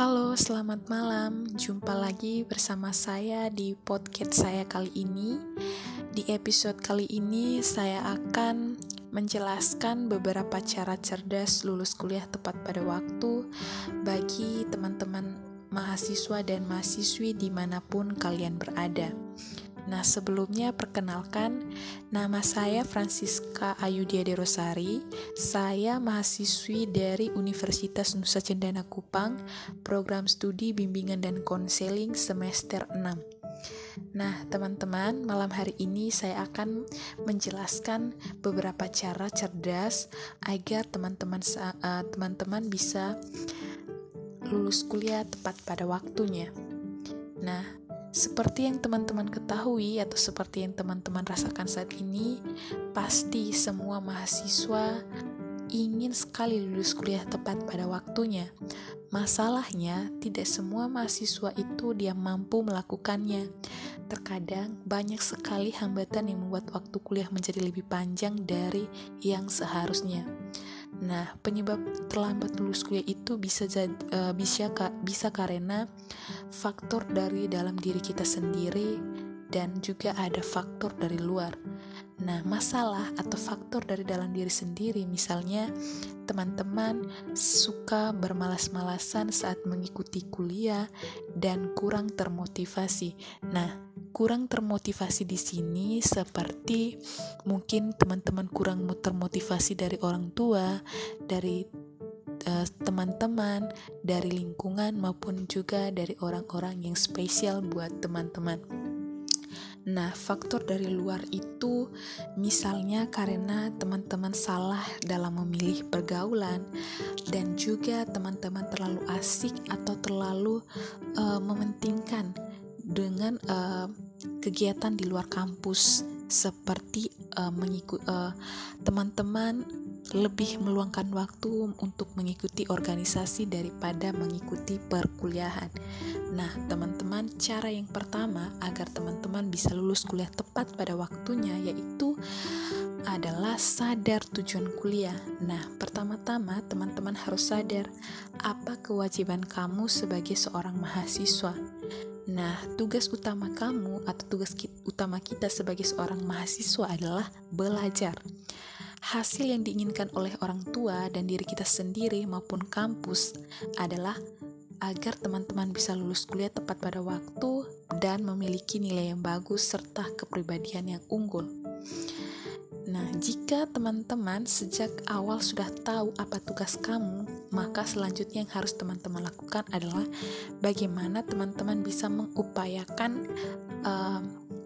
Halo, selamat malam. Jumpa lagi bersama saya di podcast saya kali ini. Di episode kali ini, saya akan menjelaskan beberapa cara cerdas lulus kuliah tepat pada waktu bagi teman-teman mahasiswa dan mahasiswi di mana pun kalian berada. Nah, sebelumnya perkenalkan, nama saya Francisca Ayudia de Rosari. Saya mahasiswi dari Universitas Nusa Cendana Kupang, program studi bimbingan dan konseling semester 6. Nah, teman-teman, malam hari ini saya akan menjelaskan beberapa cara cerdas agar teman-teman uh, teman-teman bisa lulus kuliah tepat pada waktunya. Nah, seperti yang teman-teman ketahui atau seperti yang teman-teman rasakan saat ini, pasti semua mahasiswa ingin sekali lulus kuliah tepat pada waktunya. Masalahnya, tidak semua mahasiswa itu dia mampu melakukannya. Terkadang banyak sekali hambatan yang membuat waktu kuliah menjadi lebih panjang dari yang seharusnya. Nah, penyebab terlambat lulus kuliah itu bisa uh, bisa bisa karena faktor dari dalam diri kita sendiri dan juga ada faktor dari luar. Nah, masalah atau faktor dari dalam diri sendiri misalnya teman-teman suka bermalas-malasan saat mengikuti kuliah dan kurang termotivasi. Nah, kurang termotivasi di sini seperti mungkin teman-teman kurang termotivasi dari orang tua, dari eh, teman-teman, uh, dari lingkungan maupun juga dari orang-orang yang spesial buat teman-teman. Nah, faktor dari luar itu misalnya karena teman-teman salah dalam memilih pergaulan dan juga teman-teman terlalu asik atau terlalu uh, mementingkan dengan uh, kegiatan di luar kampus seperti uh, mengikut uh, teman-teman lebih meluangkan waktu untuk mengikuti organisasi daripada mengikuti perkuliahan. Nah, teman-teman, cara yang pertama agar teman-teman bisa lulus kuliah tepat pada waktunya yaitu adalah sadar tujuan kuliah. Nah, pertama-tama teman-teman harus sadar apa kewajiban kamu sebagai seorang mahasiswa. Nah, tugas utama kamu atau tugas kita, utama kita sebagai seorang mahasiswa adalah belajar. Hasil yang diinginkan oleh orang tua dan diri kita sendiri maupun kampus adalah agar teman-teman bisa lulus kuliah tepat pada waktu dan memiliki nilai yang bagus serta kepribadian yang unggul. Nah, jika teman-teman sejak awal sudah tahu apa tugas kamu, maka selanjutnya yang harus teman-teman lakukan adalah bagaimana teman-teman bisa mengupayakan uh,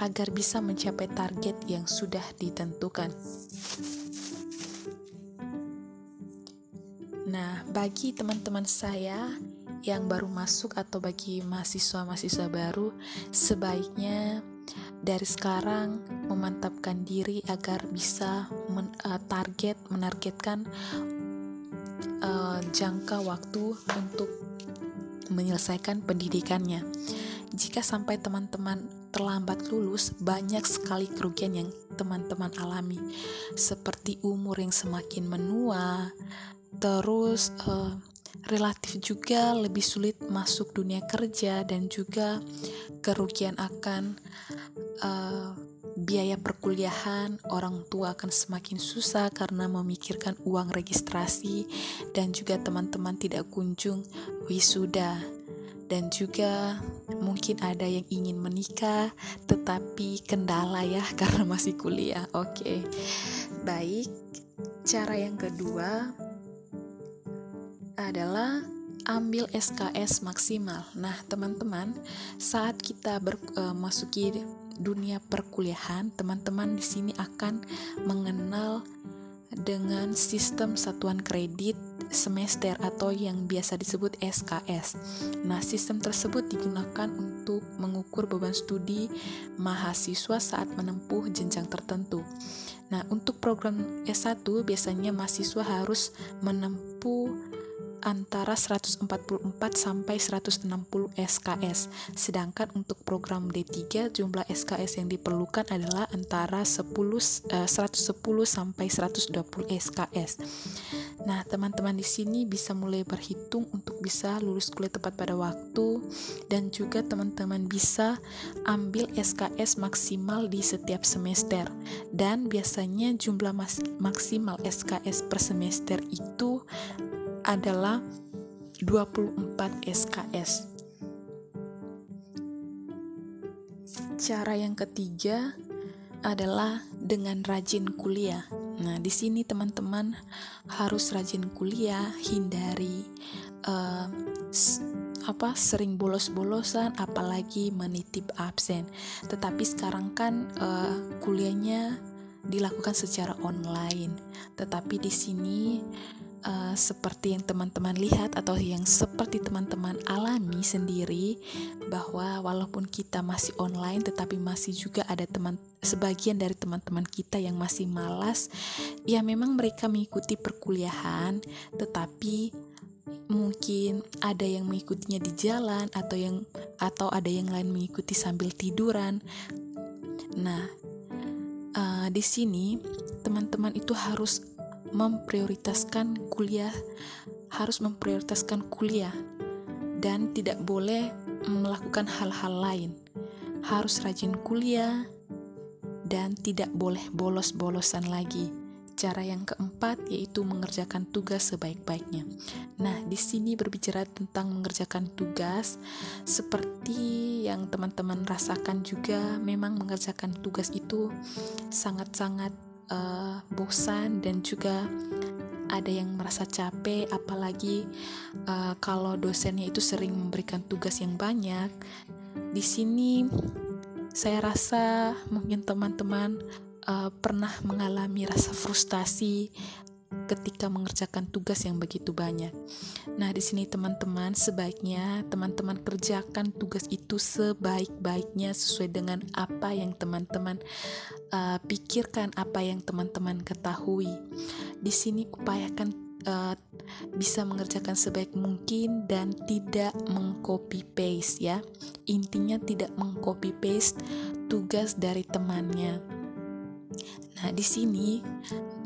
agar bisa mencapai target yang sudah ditentukan. Nah, bagi teman-teman saya yang baru masuk atau bagi mahasiswa-mahasiswa baru, sebaiknya dari sekarang memantapkan diri agar bisa men, uh, target menargetkan uh, jangka waktu untuk menyelesaikan pendidikannya. Jika sampai teman-teman terlambat lulus, banyak sekali kerugian yang teman-teman alami, seperti umur yang semakin menua, terus uh, relatif juga lebih sulit masuk dunia kerja dan juga kerugian akan uh, biaya perkuliahan orang tua akan semakin susah karena memikirkan uang registrasi dan juga teman-teman tidak kunjung wisuda dan juga mungkin ada yang ingin menikah tetapi kendala ya karena masih kuliah. Oke. Okay. Baik. Cara yang kedua adalah ambil SKS maksimal. Nah, teman-teman, saat kita memasuki uh, dunia perkuliahan, teman-teman di sini akan mengenal dengan sistem satuan kredit semester atau yang biasa disebut SKS. Nah, sistem tersebut digunakan untuk mengukur beban studi mahasiswa saat menempuh jenjang tertentu. Nah, untuk program S1 biasanya mahasiswa harus menempuh antara 144 sampai 160 SKS. Sedangkan untuk program D3 jumlah SKS yang diperlukan adalah antara 10 uh, 110 sampai 120 SKS. Nah, teman-teman di sini bisa mulai berhitung untuk bisa lulus kuliah tepat pada waktu dan juga teman-teman bisa ambil SKS maksimal di setiap semester. Dan biasanya jumlah maksimal SKS per semester itu adalah 24 SKS. Cara yang ketiga adalah dengan rajin kuliah. Nah, di sini teman-teman harus rajin kuliah, hindari uh, apa sering bolos-bolosan, apalagi menitip absen. Tetapi sekarang kan uh, kuliahnya dilakukan secara online. Tetapi di sini uh, seperti yang teman-teman lihat atau yang seperti teman-teman alami sendiri bahwa walaupun kita masih online tetapi masih juga ada teman sebagian dari teman-teman kita yang masih malas ya memang mereka mengikuti perkuliahan tetapi mungkin ada yang mengikutinya di jalan atau yang atau ada yang lain mengikuti sambil tiduran. Nah uh, di sini teman-teman itu harus memprioritaskan kuliah, harus memprioritaskan kuliah dan tidak boleh melakukan hal-hal lain. Harus rajin kuliah dan tidak boleh bolos-bolosan lagi. Cara yang keempat yaitu mengerjakan tugas sebaik-baiknya. Nah, di sini berbicara tentang mengerjakan tugas seperti yang teman-teman rasakan juga memang mengerjakan tugas itu sangat-sangat uh, bosan dan juga ada yang merasa capek apalagi uh, kalau dosennya itu sering memberikan tugas yang banyak. Di sini saya rasa mungkin teman-teman uh, pernah mengalami rasa frustasi ketika mengerjakan tugas yang begitu banyak. Nah, di sini teman-teman sebaiknya teman-teman kerjakan tugas itu sebaik-baiknya sesuai dengan apa yang teman-teman uh, pikirkan, apa yang teman-teman ketahui. Di sini upayakan uh, bisa mengerjakan sebaik mungkin dan tidak mengcopy paste ya. Intinya tidak mengcopy paste tugas dari temannya. Nah, di sini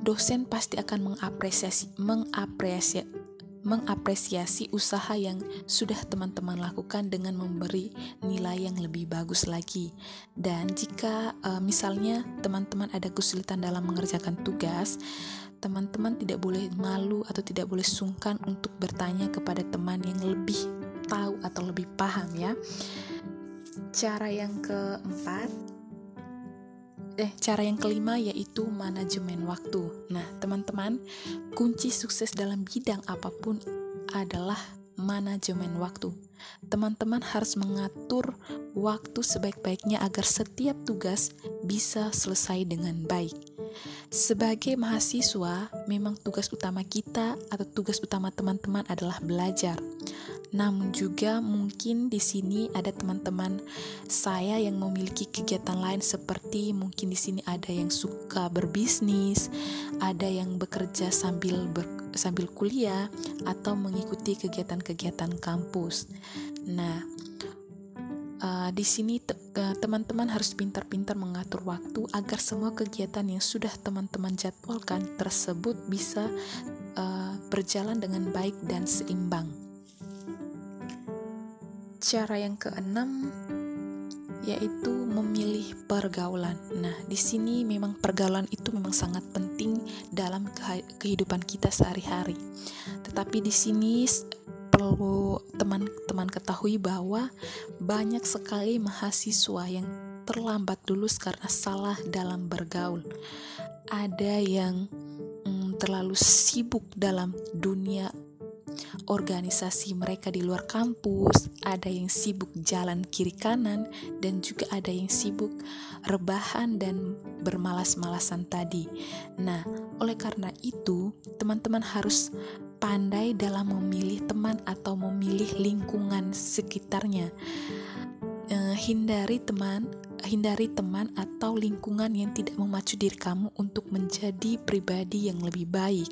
dosen pasti akan mengapresiasi mengapresiasi mengapresiasi usaha yang sudah teman-teman lakukan dengan memberi nilai yang lebih bagus lagi. Dan jika uh, misalnya teman-teman ada kesulitan dalam mengerjakan tugas, teman-teman tidak boleh malu atau tidak boleh sungkan untuk bertanya kepada teman yang lebih tahu atau lebih paham ya. Cara yang keempat eh cara yang kelima yaitu manajemen waktu. Nah, teman-teman, kunci sukses dalam bidang apa pun adalah manajemen waktu. Teman-teman harus mengatur waktu sebaik-baiknya agar setiap tugas bisa selesai dengan baik. Sebagai mahasiswa, memang tugas utama kita atau tugas utama teman-teman adalah belajar. Namun juga mungkin di sini ada teman-teman saya yang memiliki kegiatan lain seperti mungkin di sini ada yang suka berbisnis, ada yang bekerja sambil ber, sambil kuliah atau mengikuti kegiatan-kegiatan kampus. Nah, uh, di sini teman-teman harus pintar-pintar mengatur waktu agar semua kegiatan yang sudah teman-teman jadwalkan tersebut bisa uh, berjalan dengan baik dan seimbang. Cara yang keenam yaitu memilih pergaulan. Nah, di sini memang pergaulan itu memang sangat penting dalam kehidupan kita sehari-hari. Tetapi di sini perlu teman-teman ketahui bahwa banyak sekali mahasiswa yang terlambat lulus karena salah dalam bergaul. Ada yang mm, terlalu sibuk dalam dunia organisasi mereka di luar kampus, ada yang sibuk jalan kiri kanan, dan juga ada yang sibuk rebahan dan bermalas-malasan tadi. Nah, oleh karena itu, teman-teman harus pandai dalam memilih teman atau memilih lingkungan sekitarnya. Eh, hindari teman, hindari teman atau lingkungan yang tidak memacu diri kamu untuk menjadi pribadi yang lebih baik.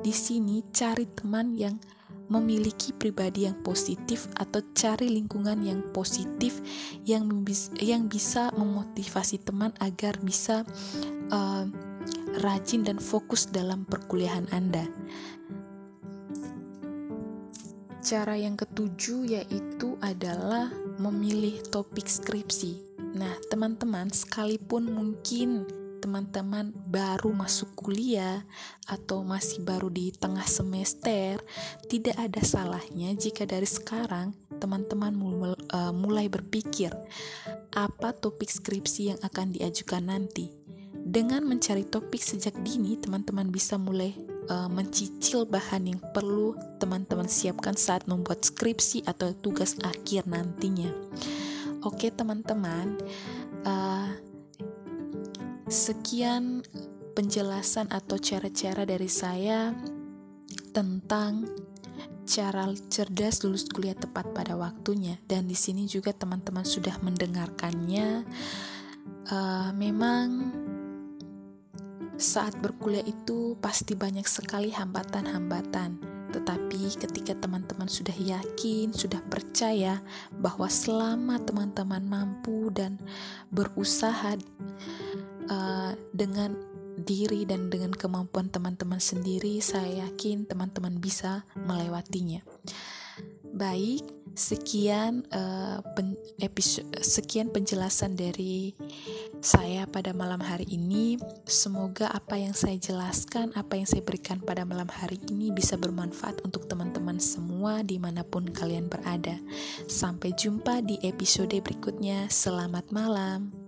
Di sini cari teman yang memiliki pribadi yang positif atau cari lingkungan yang positif yang yang bisa memotivasi teman agar bisa uh, rajin dan fokus dalam perkuliahan Anda. Cara yang ketujuh yaitu adalah memilih topik skripsi. Nah, teman-teman, sekalipun mungkin teman-teman baru masuk kuliah atau masih baru di tengah semester, tidak ada salahnya jika dari sekarang teman-teman eh, mulai berpikir apa topik skripsi yang akan diajukan nanti. Dengan mencari topik sejak dini, teman-teman bisa mulai uh, mencicil bahan yang perlu teman-teman siapkan saat membuat skripsi atau tugas akhir nantinya. Oke, teman-teman, uh, Sekian penjelasan atau cara-cara dari saya tentang cara cerdas lulus kuliah tepat pada waktunya. Dan di sini juga teman-teman sudah mendengarkannya. Uh, memang saat berkuliah itu pasti banyak sekali hambatan-hambatan tetapi ketika teman-teman sudah yakin, sudah percaya bahwa selama teman-teman mampu dan berusaha uh, dengan diri dan dengan kemampuan teman-teman sendiri, saya yakin teman-teman bisa melewatinya. Baik, sekian uh, pen, episode, sekian penjelasan dari saya pada malam hari ini. Semoga apa yang saya jelaskan, apa yang saya berikan pada malam hari ini bisa bermanfaat untuk teman-teman semua di mana pun kalian berada. Sampai jumpa di episode berikutnya. Selamat malam.